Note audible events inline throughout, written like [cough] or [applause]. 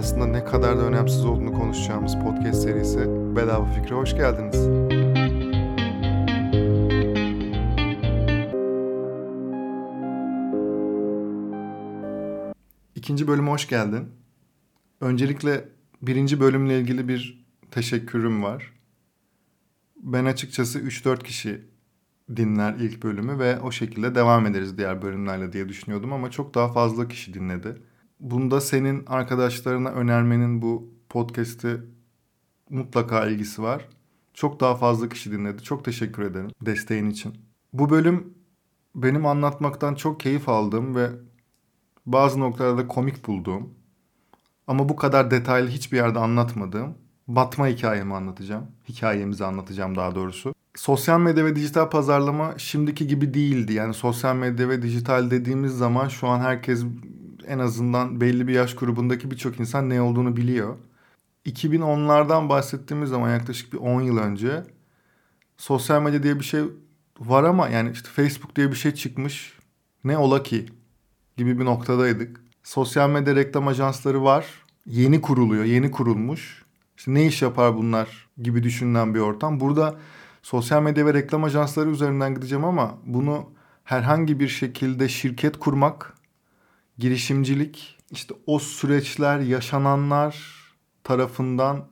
aslında ne kadar da önemsiz olduğunu konuşacağımız podcast serisi Bedava Fikre hoş geldiniz. İkinci bölüme hoş geldin. Öncelikle birinci bölümle ilgili bir teşekkürüm var. Ben açıkçası 3-4 kişi dinler ilk bölümü ve o şekilde devam ederiz diğer bölümlerle diye düşünüyordum ama çok daha fazla kişi dinledi. Bunda senin arkadaşlarına önermenin bu podcast'i mutlaka ilgisi var. Çok daha fazla kişi dinledi. Çok teşekkür ederim desteğin için. Bu bölüm benim anlatmaktan çok keyif aldığım ve bazı noktalarda komik bulduğum ama bu kadar detaylı hiçbir yerde anlatmadığım batma hikayemi anlatacağım. Hikayemizi anlatacağım daha doğrusu. Sosyal medya ve dijital pazarlama şimdiki gibi değildi. Yani sosyal medya ve dijital dediğimiz zaman şu an herkes en azından belli bir yaş grubundaki birçok insan ne olduğunu biliyor. 2010'lardan bahsettiğimiz zaman yaklaşık bir 10 yıl önce sosyal medya diye bir şey var ama yani işte Facebook diye bir şey çıkmış. Ne ola ki gibi bir noktadaydık. Sosyal medya reklam ajansları var. Yeni kuruluyor, yeni kurulmuş. İşte ne iş yapar bunlar gibi düşünülen bir ortam. Burada sosyal medya ve reklam ajansları üzerinden gideceğim ama bunu herhangi bir şekilde şirket kurmak, girişimcilik, işte o süreçler, yaşananlar tarafından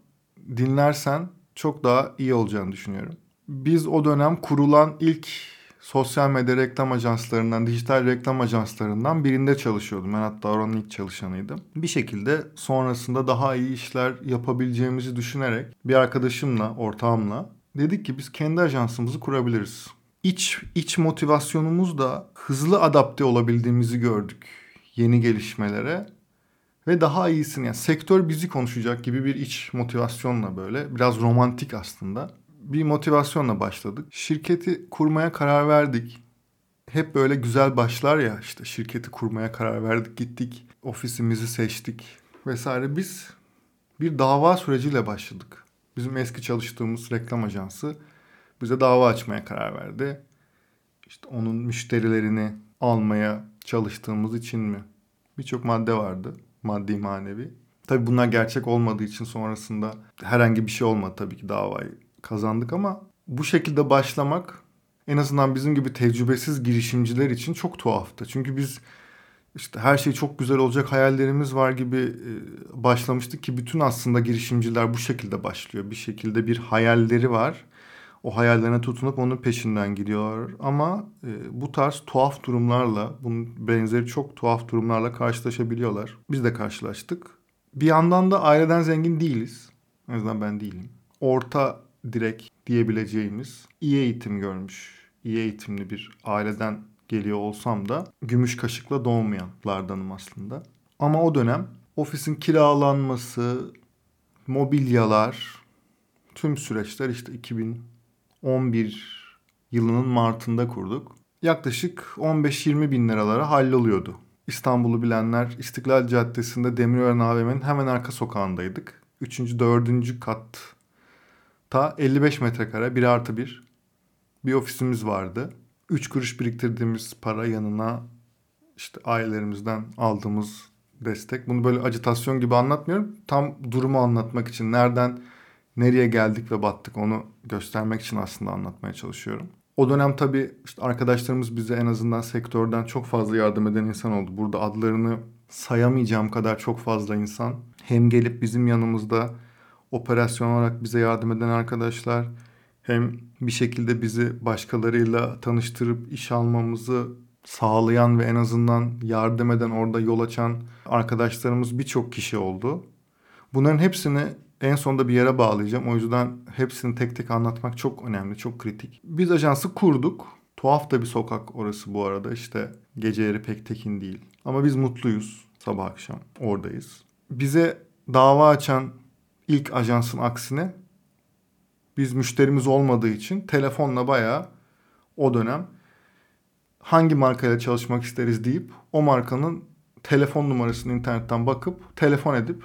dinlersen çok daha iyi olacağını düşünüyorum. Biz o dönem kurulan ilk sosyal medya reklam ajanslarından, dijital reklam ajanslarından birinde çalışıyordum. Ben hatta oranın ilk çalışanıydım. Bir şekilde sonrasında daha iyi işler yapabileceğimizi düşünerek bir arkadaşımla, ortağımla dedik ki biz kendi ajansımızı kurabiliriz. İç, iç motivasyonumuz da hızlı adapte olabildiğimizi gördük yeni gelişmelere ve daha iyisini yani sektör bizi konuşacak gibi bir iç motivasyonla böyle biraz romantik aslında bir motivasyonla başladık. Şirketi kurmaya karar verdik. Hep böyle güzel başlar ya işte şirketi kurmaya karar verdik gittik ofisimizi seçtik vesaire biz bir dava süreciyle başladık. Bizim eski çalıştığımız reklam ajansı bize dava açmaya karar verdi. İşte onun müşterilerini almaya çalıştığımız için mi? Birçok madde vardı. Maddi manevi. Tabii bunlar gerçek olmadığı için sonrasında herhangi bir şey olmadı tabii ki davayı kazandık ama bu şekilde başlamak en azından bizim gibi tecrübesiz girişimciler için çok tuhaftı. Çünkü biz işte her şey çok güzel olacak hayallerimiz var gibi başlamıştık ki bütün aslında girişimciler bu şekilde başlıyor. Bir şekilde bir hayalleri var. O hayallerine tutunup onun peşinden gidiyorlar. Ama bu tarz tuhaf durumlarla, bunun benzeri çok tuhaf durumlarla karşılaşabiliyorlar. Biz de karşılaştık. Bir yandan da aileden zengin değiliz. En azından ben değilim. Orta direkt diyebileceğimiz iyi eğitim görmüş, iyi eğitimli bir aileden geliyor olsam da gümüş kaşıkla doğmayanlardanım aslında. Ama o dönem ofisin kiralanması, mobilyalar, tüm süreçler işte 2011 yılının Mart'ında kurduk. Yaklaşık 15-20 bin liralara halloluyordu. İstanbul'u bilenler İstiklal Caddesi'nde Demirören AVM'nin hemen arka sokağındaydık. Üçüncü, dördüncü kat ta 55 metrekare 1 artı 1 bir ofisimiz vardı. 3 kuruş biriktirdiğimiz para yanına işte ailelerimizden aldığımız destek. Bunu böyle acitasyon gibi anlatmıyorum. Tam durumu anlatmak için nereden nereye geldik ve battık onu göstermek için aslında anlatmaya çalışıyorum. O dönem tabii işte arkadaşlarımız bize en azından sektörden çok fazla yardım eden insan oldu. Burada adlarını sayamayacağım kadar çok fazla insan hem gelip bizim yanımızda operasyon olarak bize yardım eden arkadaşlar hem bir şekilde bizi başkalarıyla tanıştırıp iş almamızı sağlayan ve en azından yardım eden orada yol açan arkadaşlarımız birçok kişi oldu. Bunların hepsini en sonunda bir yere bağlayacağım. O yüzden hepsini tek tek anlatmak çok önemli, çok kritik. Biz ajansı kurduk. Tuhaf da bir sokak orası bu arada. İşte geceleri pek tekin değil. Ama biz mutluyuz. Sabah akşam oradayız. Bize dava açan ilk ajansın aksine biz müşterimiz olmadığı için telefonla bayağı o dönem hangi markayla çalışmak isteriz deyip o markanın telefon numarasını internetten bakıp telefon edip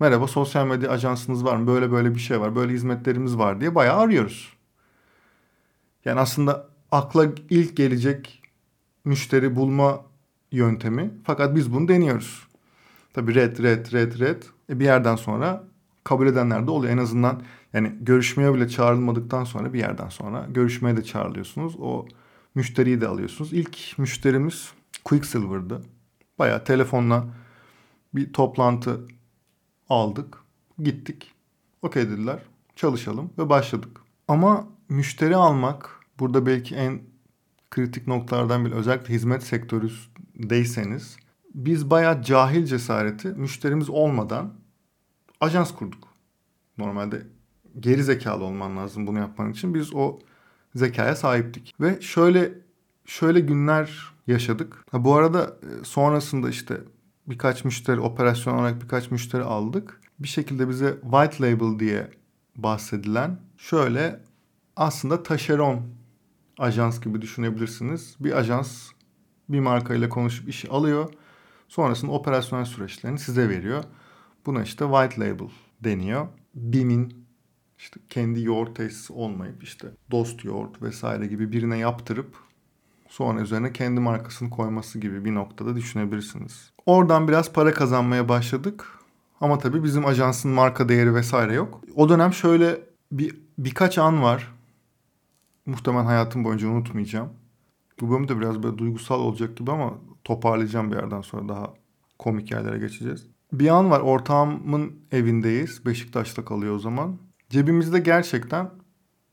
merhaba sosyal medya ajansınız var mı böyle böyle bir şey var böyle hizmetlerimiz var diye bayağı arıyoruz. Yani aslında akla ilk gelecek müşteri bulma yöntemi fakat biz bunu deniyoruz. Tabii red red red red E bir yerden sonra kabul edenler de oluyor. En azından yani görüşmeye bile çağrılmadıktan sonra bir yerden sonra görüşmeye de çağrılıyorsunuz. O müşteriyi de alıyorsunuz. İlk müşterimiz Quicksilver'dı. Baya telefonla bir toplantı aldık. Gittik. Okey dediler. Çalışalım ve başladık. Ama müşteri almak burada belki en kritik noktalardan biri özellikle hizmet sektöründeyseniz biz bayağı cahil cesareti müşterimiz olmadan ajans kurduk. Normalde geri zekalı olman lazım bunu yapman için. Biz o zekaya sahiptik. Ve şöyle şöyle günler yaşadık. Ha, bu arada e, sonrasında işte birkaç müşteri operasyon olarak birkaç müşteri aldık. Bir şekilde bize white label diye bahsedilen şöyle aslında taşeron ajans gibi düşünebilirsiniz. Bir ajans bir markayla konuşup işi alıyor. Sonrasında operasyonel süreçlerini size veriyor. Buna işte white label deniyor. BİM'in işte kendi yoğurt tesisi olmayıp işte dost yoğurt vesaire gibi birine yaptırıp sonra üzerine kendi markasını koyması gibi bir noktada düşünebilirsiniz. Oradan biraz para kazanmaya başladık. Ama tabii bizim ajansın marka değeri vesaire yok. O dönem şöyle bir birkaç an var. Muhtemelen hayatım boyunca unutmayacağım. Bu bölüm de biraz böyle duygusal olacak gibi ama toparlayacağım bir yerden sonra daha komik yerlere geçeceğiz. Bir an var ortağımın evindeyiz. Beşiktaş'ta kalıyor o zaman. Cebimizde gerçekten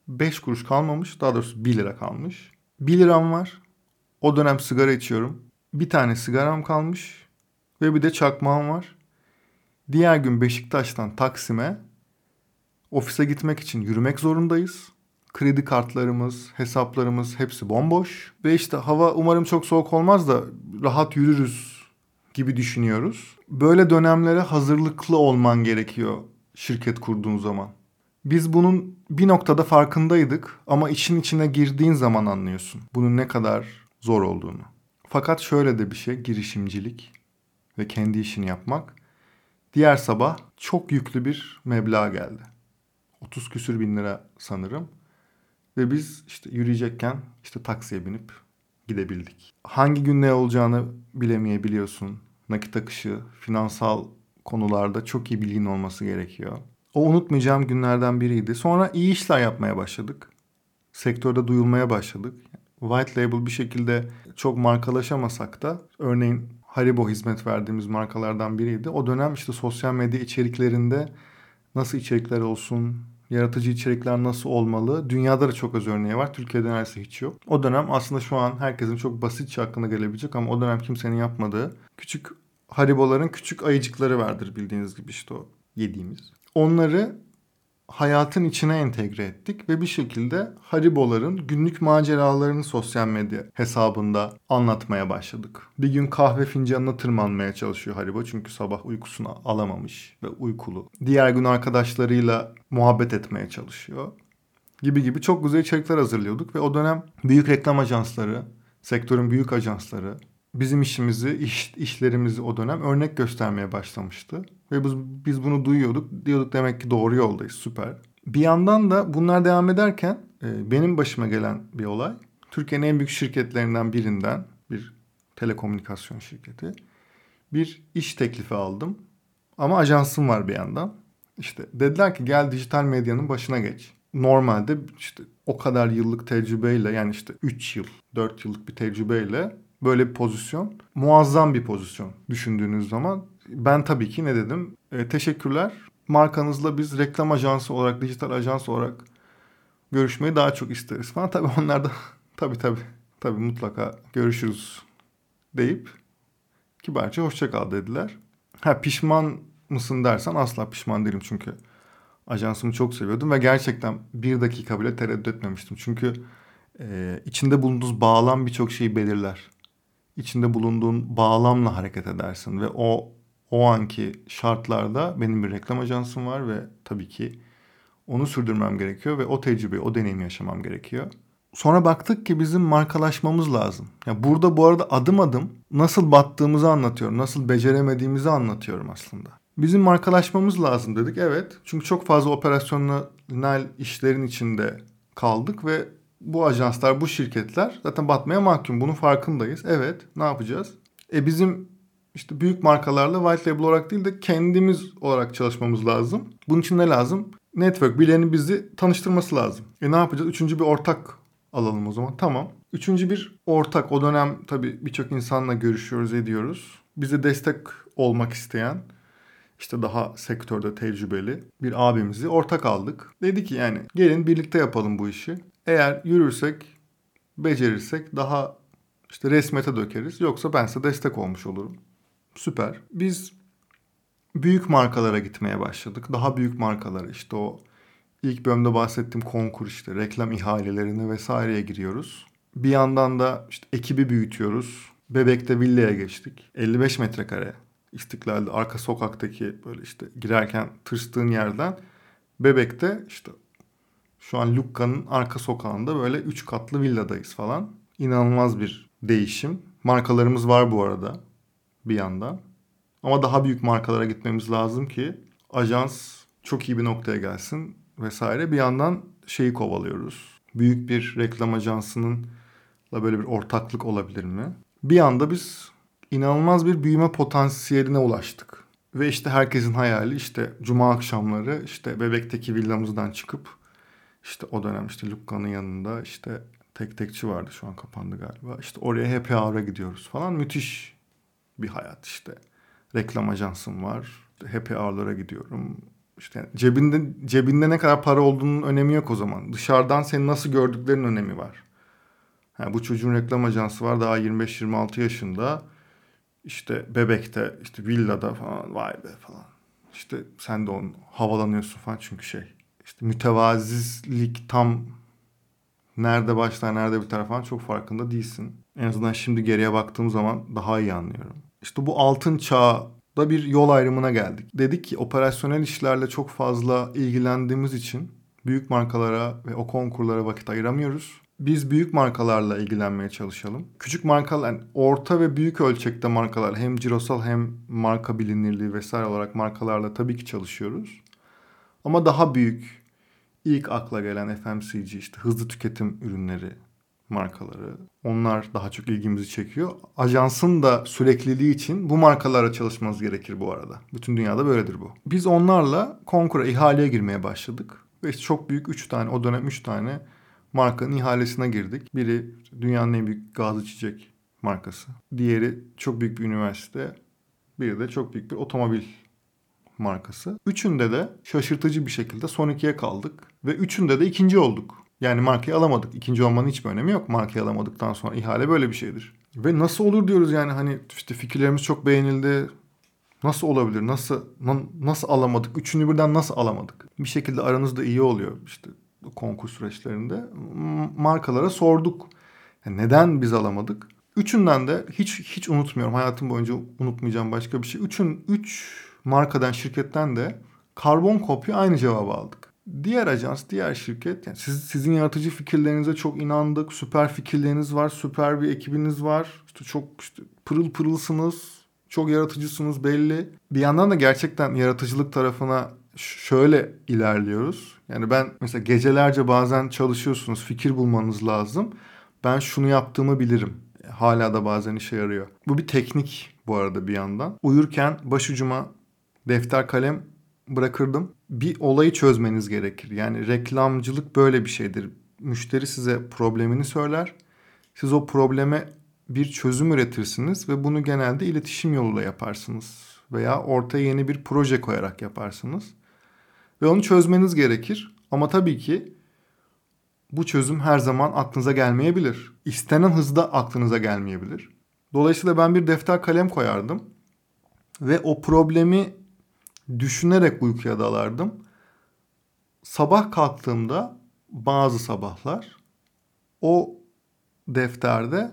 5 kuruş kalmamış. Daha doğrusu 1 lira kalmış. 1 liram var. O dönem sigara içiyorum. Bir tane sigaram kalmış. Ve bir de çakmağım var. Diğer gün Beşiktaş'tan Taksim'e ofise gitmek için yürümek zorundayız. Kredi kartlarımız, hesaplarımız hepsi bomboş. Ve işte hava umarım çok soğuk olmaz da rahat yürürüz gibi düşünüyoruz. Böyle dönemlere hazırlıklı olman gerekiyor şirket kurduğun zaman. Biz bunun bir noktada farkındaydık ama için içine girdiğin zaman anlıyorsun bunun ne kadar zor olduğunu. Fakat şöyle de bir şey girişimcilik ve kendi işini yapmak. Diğer sabah çok yüklü bir meblağ geldi. 30 küsür bin lira sanırım. Ve biz işte yürüyecekken işte taksiye binip gidebildik. Hangi gün ne olacağını bilemeyebiliyorsun. Nakit akışı, finansal konularda çok iyi bilgin olması gerekiyor. O unutmayacağım günlerden biriydi. Sonra iyi işler yapmaya başladık. Sektörde duyulmaya başladık. White label bir şekilde çok markalaşamasak da örneğin Haribo hizmet verdiğimiz markalardan biriydi. O dönem işte sosyal medya içeriklerinde nasıl içerikler olsun, yaratıcı içerikler nasıl olmalı? Dünyada da çok az örneği var. Türkiye'de neredeyse hiç yok. O dönem aslında şu an herkesin çok basitçe aklına gelebilecek ama o dönem kimsenin yapmadığı küçük Haribo'ların küçük ayıcıkları vardır bildiğiniz gibi işte o yediğimiz. Onları hayatın içine entegre ettik ve bir şekilde Haribo'ların günlük maceralarını sosyal medya hesabında anlatmaya başladık. Bir gün kahve fincanına tırmanmaya çalışıyor Haribo çünkü sabah uykusunu alamamış ve uykulu. Diğer gün arkadaşlarıyla muhabbet etmeye çalışıyor gibi gibi çok güzel içerikler hazırlıyorduk ve o dönem büyük reklam ajansları, sektörün büyük ajansları bizim işimizi, iş, işlerimizi o dönem örnek göstermeye başlamıştı. Ve biz, biz bunu duyuyorduk. Diyorduk demek ki doğru yoldayız. Süper. Bir yandan da bunlar devam ederken e, benim başıma gelen bir olay. Türkiye'nin en büyük şirketlerinden birinden bir telekomünikasyon şirketi. Bir iş teklifi aldım. Ama ajansım var bir yandan. İşte dediler ki gel dijital medyanın başına geç. Normalde işte o kadar yıllık tecrübeyle yani işte 3 yıl, 4 yıllık bir tecrübeyle böyle bir pozisyon. Muazzam bir pozisyon düşündüğünüz zaman. Ben tabii ki ne dedim? E, teşekkürler. Markanızla biz reklam ajansı olarak, dijital ajans olarak görüşmeyi daha çok isteriz falan. Tabii onlar da [laughs] tabii tabii tabii mutlaka görüşürüz deyip kibarca hoşça kal dediler. Ha pişman mısın dersen asla pişman değilim çünkü ajansımı çok seviyordum ve gerçekten bir dakika bile tereddüt etmemiştim. Çünkü e, içinde bulunduğunuz bağlam birçok şeyi belirler içinde bulunduğun bağlamla hareket edersin ve o o anki şartlarda benim bir reklam ajansım var ve tabii ki onu sürdürmem gerekiyor ve o tecrübeyi, o deneyimi yaşamam gerekiyor. Sonra baktık ki bizim markalaşmamız lazım. Ya burada bu arada adım adım nasıl battığımızı anlatıyorum, nasıl beceremediğimizi anlatıyorum aslında. Bizim markalaşmamız lazım dedik. Evet. Çünkü çok fazla operasyonel işlerin içinde kaldık ve bu ajanslar, bu şirketler zaten batmaya mahkum. Bunun farkındayız. Evet, ne yapacağız? E bizim işte büyük markalarla white label olarak değil de kendimiz olarak çalışmamız lazım. Bunun için ne lazım? Network birilerinin bizi tanıştırması lazım. E ne yapacağız? Üçüncü bir ortak alalım o zaman. Tamam. Üçüncü bir ortak. O dönem tabii birçok insanla görüşüyoruz, ediyoruz. Bize destek olmak isteyen işte daha sektörde tecrübeli bir abimizi ortak aldık. Dedi ki yani gelin birlikte yapalım bu işi. Eğer yürürsek, becerirsek daha işte resmete dökeriz. Yoksa ben size destek olmuş olurum. Süper. Biz büyük markalara gitmeye başladık. Daha büyük markalara işte o ilk bölümde bahsettiğim konkur işte reklam ihalelerine vesaireye giriyoruz. Bir yandan da işte ekibi büyütüyoruz. Bebek'te villaya geçtik. 55 metrekare. İstiklal'de arka sokaktaki böyle işte girerken tırstığın yerden Bebek'te işte şu an Lukka'nın arka sokağında böyle 3 katlı villadayız falan. İnanılmaz bir değişim. Markalarımız var bu arada bir yandan. Ama daha büyük markalara gitmemiz lazım ki ajans çok iyi bir noktaya gelsin vesaire. Bir yandan şeyi kovalıyoruz. Büyük bir reklam ajansının da böyle bir ortaklık olabilir mi? Bir anda biz inanılmaz bir büyüme potansiyeline ulaştık. Ve işte herkesin hayali işte cuma akşamları işte bebekteki villamızdan çıkıp işte o dönem işte Lukka'nın yanında işte tek tekçi vardı şu an kapandı galiba. İşte oraya happy hour'a gidiyoruz falan. Müthiş bir hayat işte. Reklam ajansım var. Happy hour'lara gidiyorum. İşte cebinde cebinde ne kadar para olduğunun önemi yok o zaman. Dışarıdan seni nasıl gördüklerinin önemi var. Yani bu çocuğun reklam ajansı var daha 25-26 yaşında. İşte bebekte, işte villada falan vay be falan. İşte sen de onu havalanıyorsun falan çünkü şey. İşte mütevazizlik tam nerede başlar nerede biter falan çok farkında değilsin. En azından şimdi geriye baktığım zaman daha iyi anlıyorum. İşte bu altın çağda bir yol ayrımına geldik. Dedik ki operasyonel işlerle çok fazla ilgilendiğimiz için büyük markalara ve o konkurlara vakit ayıramıyoruz. Biz büyük markalarla ilgilenmeye çalışalım. Küçük markalar, yani orta ve büyük ölçekte markalar hem cirosal hem marka bilinirliği vesaire olarak markalarla tabii ki çalışıyoruz. Ama daha büyük ilk akla gelen FMCG işte hızlı tüketim ürünleri markaları. Onlar daha çok ilgimizi çekiyor. Ajansın da sürekliliği için bu markalarla çalışmanız gerekir bu arada. Bütün dünyada böyledir bu. Biz onlarla konkura, ihaleye girmeye başladık. Ve işte çok büyük 3 tane, o dönem 3 tane markanın ihalesine girdik. Biri dünyanın en büyük gaz içecek markası. Diğeri çok büyük bir üniversite. Biri de çok büyük bir otomobil markası. Üçünde de şaşırtıcı bir şekilde son ikiye kaldık. Ve üçünde de ikinci olduk. Yani markayı alamadık. İkinci olmanın hiçbir önemi yok. Markayı alamadıktan sonra ihale böyle bir şeydir. Ve nasıl olur diyoruz yani hani işte fikirlerimiz çok beğenildi. Nasıl olabilir? Nasıl nasıl alamadık? Üçünü birden nasıl alamadık? Bir şekilde aranızda iyi oluyor işte konkurs süreçlerinde. Markalara sorduk. Yani neden biz alamadık? Üçünden de hiç hiç unutmuyorum. Hayatım boyunca unutmayacağım başka bir şey. Üçün üç markadan şirketten de karbon kopya aynı cevabı aldık. Diğer ajans, diğer şirket yani siz, sizin yaratıcı fikirlerinize çok inandık. Süper fikirleriniz var, süper bir ekibiniz var. İşte çok işte pırıl pırılsınız. Çok yaratıcısınız belli. Bir yandan da gerçekten yaratıcılık tarafına şöyle ilerliyoruz. Yani ben mesela gecelerce bazen çalışıyorsunuz, fikir bulmanız lazım. Ben şunu yaptığımı bilirim. Hala da bazen işe yarıyor. Bu bir teknik bu arada bir yandan. Uyurken başucuma defter kalem bırakırdım. Bir olayı çözmeniz gerekir. Yani reklamcılık böyle bir şeydir. Müşteri size problemini söyler. Siz o probleme bir çözüm üretirsiniz ve bunu genelde iletişim yoluyla yaparsınız veya ortaya yeni bir proje koyarak yaparsınız. Ve onu çözmeniz gerekir. Ama tabii ki bu çözüm her zaman aklınıza gelmeyebilir. İstenen hızda aklınıza gelmeyebilir. Dolayısıyla ben bir defter kalem koyardım ve o problemi düşünerek uykuya dalardım. Sabah kalktığımda bazı sabahlar o defterde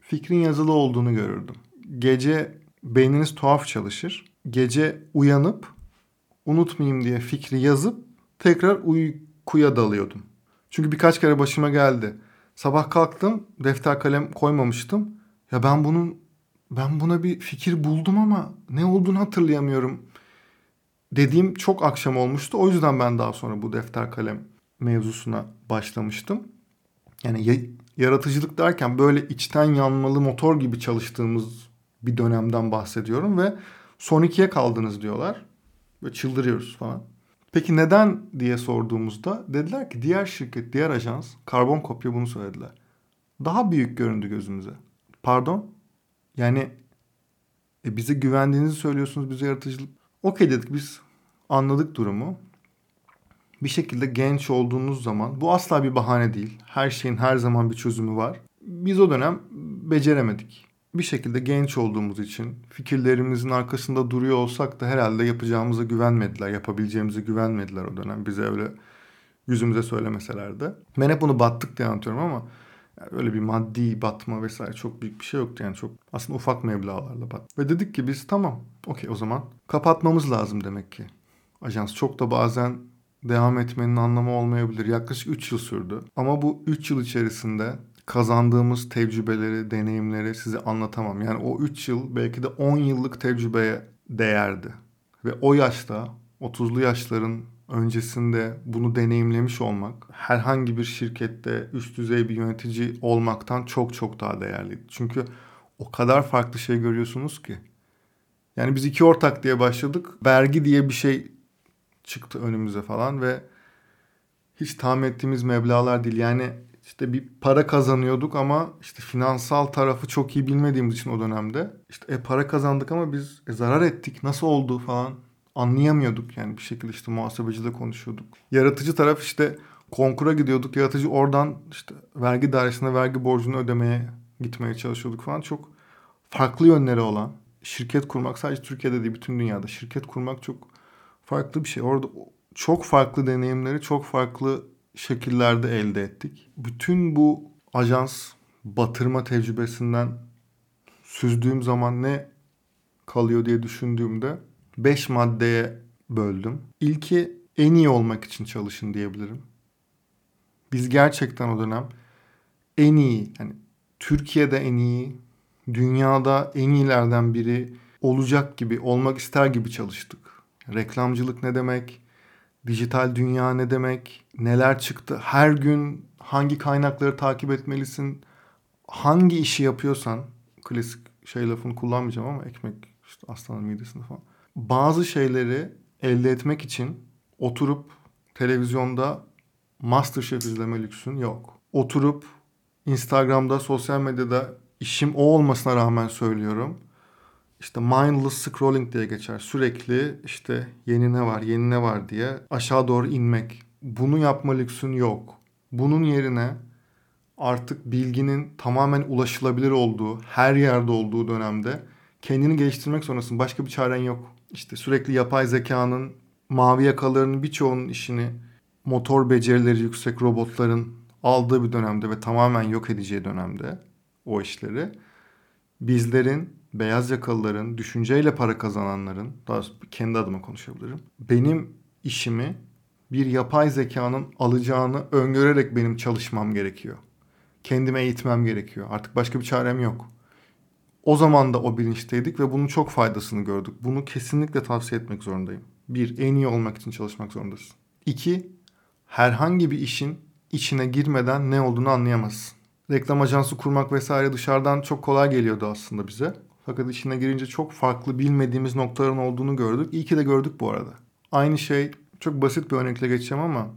fikrin yazılı olduğunu görürdüm. Gece beyniniz tuhaf çalışır. Gece uyanıp unutmayayım diye fikri yazıp tekrar uykuya dalıyordum. Çünkü birkaç kere başıma geldi. Sabah kalktım, defter kalem koymamıştım. Ya ben bunun ben buna bir fikir buldum ama ne olduğunu hatırlayamıyorum dediğim çok akşam olmuştu. O yüzden ben daha sonra bu defter kalem mevzusuna başlamıştım. Yani yaratıcılık derken böyle içten yanmalı motor gibi çalıştığımız bir dönemden bahsediyorum ve son ikiye kaldınız diyorlar. Ve çıldırıyoruz falan. Peki neden diye sorduğumuzda dediler ki diğer şirket, diğer ajans karbon kopya bunu söylediler. Daha büyük göründü gözümüze. Pardon? Yani e, bize güvendiğinizi söylüyorsunuz, bize yaratıcılık. Okey dedik biz anladık durumu. Bir şekilde genç olduğunuz zaman bu asla bir bahane değil. Her şeyin her zaman bir çözümü var. Biz o dönem beceremedik. Bir şekilde genç olduğumuz için fikirlerimizin arkasında duruyor olsak da herhalde yapacağımıza güvenmediler, yapabileceğimize güvenmediler o dönem. Bize öyle yüzümüze söylemeseler de. Ben hep bunu battık diye anlatıyorum ama yani öyle bir maddi batma vesaire çok büyük bir şey yoktu yani çok aslında ufak meblağlarla bat. Ve dedik ki biz tamam okey o zaman kapatmamız lazım demek ki. Ajans çok da bazen devam etmenin anlamı olmayabilir. Yaklaşık 3 yıl sürdü. Ama bu 3 yıl içerisinde kazandığımız tecrübeleri, deneyimleri size anlatamam. Yani o 3 yıl belki de 10 yıllık tecrübeye değerdi. Ve o yaşta 30'lu yaşların öncesinde bunu deneyimlemiş olmak herhangi bir şirkette üst düzey bir yönetici olmaktan çok çok daha değerliydi. Çünkü o kadar farklı şey görüyorsunuz ki. Yani biz iki ortak diye başladık. Vergi diye bir şey çıktı önümüze falan ve hiç tahmin ettiğimiz meblağlar değil. Yani işte bir para kazanıyorduk ama işte finansal tarafı çok iyi bilmediğimiz için o dönemde işte e, para kazandık ama biz e, zarar ettik nasıl oldu falan anlayamıyorduk yani bir şekilde işte muhasebeciyle konuşuyorduk. Yaratıcı taraf işte konkura gidiyorduk. Yaratıcı oradan işte vergi dairesine vergi borcunu ödemeye gitmeye çalışıyorduk falan. Çok farklı yönleri olan şirket kurmak sadece Türkiye'de değil bütün dünyada şirket kurmak çok farklı bir şey. Orada çok farklı deneyimleri çok farklı şekillerde elde ettik. Bütün bu ajans batırma tecrübesinden süzdüğüm zaman ne kalıyor diye düşündüğümde 5 maddeye böldüm. İlki en iyi olmak için çalışın diyebilirim. Biz gerçekten o dönem en iyi yani Türkiye'de en iyi, dünyada en iyilerden biri olacak gibi, olmak ister gibi çalıştık. Reklamcılık ne demek? Dijital dünya ne demek? Neler çıktı? Her gün hangi kaynakları takip etmelisin? Hangi işi yapıyorsan, klasik şey lafını kullanmayacağım ama ekmek işte aslanın midesinde falan bazı şeyleri elde etmek için oturup televizyonda Masterchef izleme lüksün yok. Oturup Instagram'da, sosyal medyada işim o olmasına rağmen söylüyorum. İşte mindless scrolling diye geçer. Sürekli işte yeni ne var, yeni ne var diye aşağı doğru inmek. Bunu yapma lüksün yok. Bunun yerine artık bilginin tamamen ulaşılabilir olduğu, her yerde olduğu dönemde kendini geliştirmek zorundasın. Başka bir çaren yok işte sürekli yapay zekanın mavi yakalarının birçoğunun işini motor becerileri yüksek robotların aldığı bir dönemde ve tamamen yok edeceği dönemde o işleri bizlerin beyaz yakalıların düşünceyle para kazananların daha kendi adıma konuşabilirim. Benim işimi bir yapay zekanın alacağını öngörerek benim çalışmam gerekiyor. Kendime eğitmem gerekiyor. Artık başka bir çarem yok. O zaman da o bilinçteydik ve bunun çok faydasını gördük. Bunu kesinlikle tavsiye etmek zorundayım. Bir, en iyi olmak için çalışmak zorundasın. İki, herhangi bir işin içine girmeden ne olduğunu anlayamazsın. Reklam ajansı kurmak vesaire dışarıdan çok kolay geliyordu aslında bize. Fakat içine girince çok farklı bilmediğimiz noktaların olduğunu gördük. İyi ki de gördük bu arada. Aynı şey çok basit bir örnekle geçeceğim ama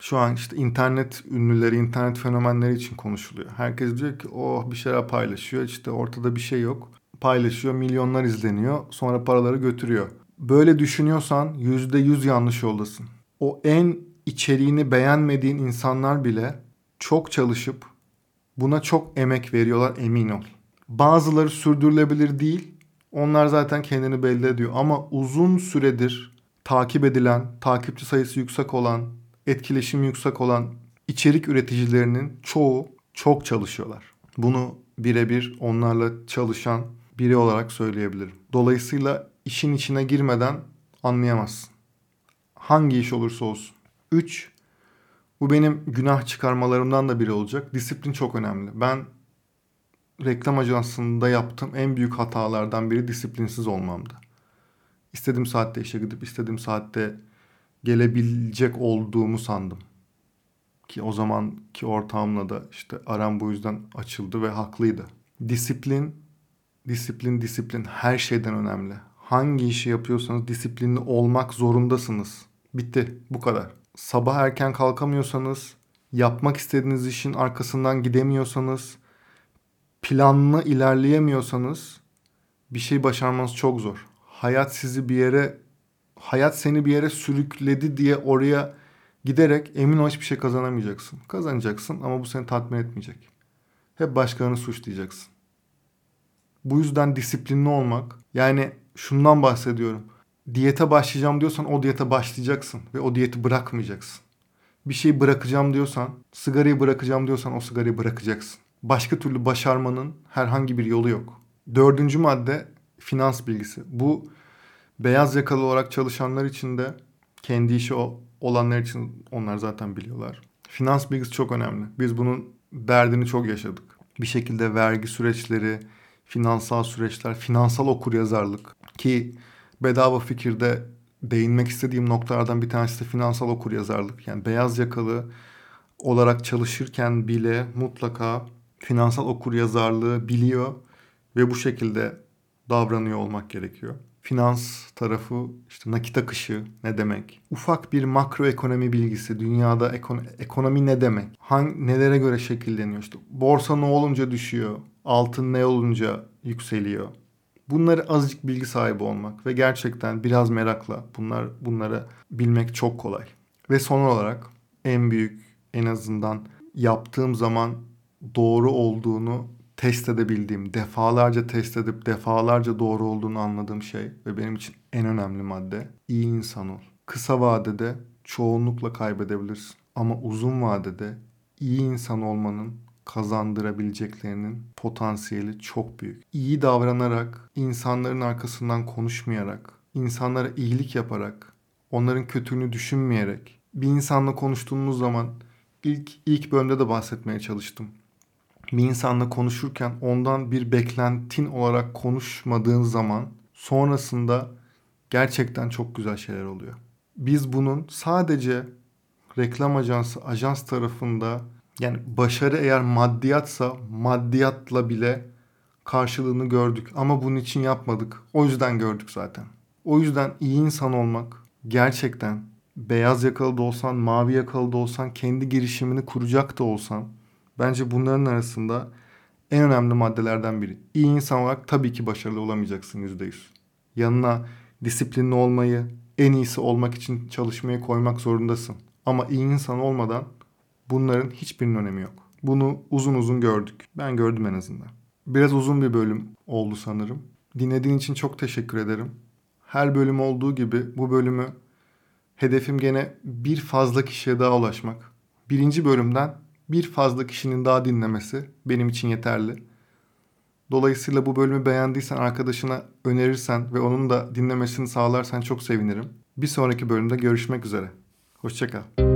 şu an işte internet ünlüleri, internet fenomenleri için konuşuluyor. Herkes diyor ki oh bir şeyler paylaşıyor işte ortada bir şey yok. Paylaşıyor milyonlar izleniyor sonra paraları götürüyor. Böyle düşünüyorsan yüzde yüz yanlış yoldasın. O en içeriğini beğenmediğin insanlar bile çok çalışıp buna çok emek veriyorlar emin ol. Bazıları sürdürülebilir değil. Onlar zaten kendini belli ediyor ama uzun süredir takip edilen, takipçi sayısı yüksek olan etkileşim yüksek olan içerik üreticilerinin çoğu çok çalışıyorlar. Bunu birebir onlarla çalışan biri olarak söyleyebilirim. Dolayısıyla işin içine girmeden anlayamazsın. Hangi iş olursa olsun. 3. Bu benim günah çıkarmalarımdan da biri olacak. Disiplin çok önemli. Ben reklam ajansında yaptığım en büyük hatalardan biri disiplinsiz olmamdı. İstediğim saatte işe gidip istediğim saatte gelebilecek olduğumu sandım. Ki o zamanki ortamla da işte aram bu yüzden açıldı ve haklıydı. Disiplin Disiplin, disiplin her şeyden önemli. Hangi işi yapıyorsanız disiplinli olmak zorundasınız. Bitti. Bu kadar. Sabah erken kalkamıyorsanız, yapmak istediğiniz işin arkasından gidemiyorsanız, planlı ilerleyemiyorsanız bir şey başarmanız çok zor. Hayat sizi bir yere hayat seni bir yere sürükledi diye oraya giderek emin ol hiçbir şey kazanamayacaksın. Kazanacaksın ama bu seni tatmin etmeyecek. Hep başkalarını suçlayacaksın. Bu yüzden disiplinli olmak yani şundan bahsediyorum. Diyete başlayacağım diyorsan o diyete başlayacaksın ve o diyeti bırakmayacaksın. Bir şeyi bırakacağım diyorsan, sigarayı bırakacağım diyorsan o sigarayı bırakacaksın. Başka türlü başarmanın herhangi bir yolu yok. Dördüncü madde finans bilgisi. Bu beyaz yakalı olarak çalışanlar için de kendi işi olanlar için onlar zaten biliyorlar. Finans bilgisi çok önemli. Biz bunun derdini çok yaşadık. Bir şekilde vergi süreçleri, finansal süreçler, finansal okuryazarlık ki bedava fikirde değinmek istediğim noktalardan bir tanesi de finansal okuryazarlık. Yani beyaz yakalı olarak çalışırken bile mutlaka finansal okuryazarlığı biliyor ve bu şekilde davranıyor olmak gerekiyor. Finans tarafı işte nakit akışı ne demek? Ufak bir makroekonomi bilgisi. Dünyada ekon ekonomi ne demek? Hangi nelere göre şekilleniyor? İşte borsa ne olunca düşüyor? Altın ne olunca yükseliyor? Bunları azıcık bilgi sahibi olmak ve gerçekten biraz merakla bunlar bunları bilmek çok kolay. Ve son olarak en büyük en azından yaptığım zaman doğru olduğunu test edebildiğim, defalarca test edip defalarca doğru olduğunu anladığım şey ve benim için en önemli madde iyi insan ol. Kısa vadede çoğunlukla kaybedebilirsin ama uzun vadede iyi insan olmanın kazandırabileceklerinin potansiyeli çok büyük. İyi davranarak, insanların arkasından konuşmayarak, insanlara iyilik yaparak, onların kötülüğünü düşünmeyerek bir insanla konuştuğunuz zaman ilk ilk bölümde de bahsetmeye çalıştım bir insanla konuşurken ondan bir beklentin olarak konuşmadığın zaman sonrasında gerçekten çok güzel şeyler oluyor. Biz bunun sadece reklam ajansı, ajans tarafında yani başarı eğer maddiyatsa maddiyatla bile karşılığını gördük. Ama bunun için yapmadık. O yüzden gördük zaten. O yüzden iyi insan olmak gerçekten beyaz yakalı da olsan, mavi yakalı da olsan, kendi girişimini kuracak da olsan Bence bunların arasında en önemli maddelerden biri. İyi insan olarak tabii ki başarılı olamayacaksın yüzde yüz. Yanına disiplinli olmayı, en iyisi olmak için çalışmayı koymak zorundasın. Ama iyi insan olmadan bunların hiçbirinin önemi yok. Bunu uzun uzun gördük. Ben gördüm en azından. Biraz uzun bir bölüm oldu sanırım. Dinlediğin için çok teşekkür ederim. Her bölüm olduğu gibi bu bölümü hedefim gene bir fazla kişiye daha ulaşmak. Birinci bölümden bir fazla kişinin daha dinlemesi benim için yeterli. Dolayısıyla bu bölümü beğendiysen arkadaşına önerirsen ve onun da dinlemesini sağlarsan çok sevinirim. Bir sonraki bölümde görüşmek üzere. Hoşçakal.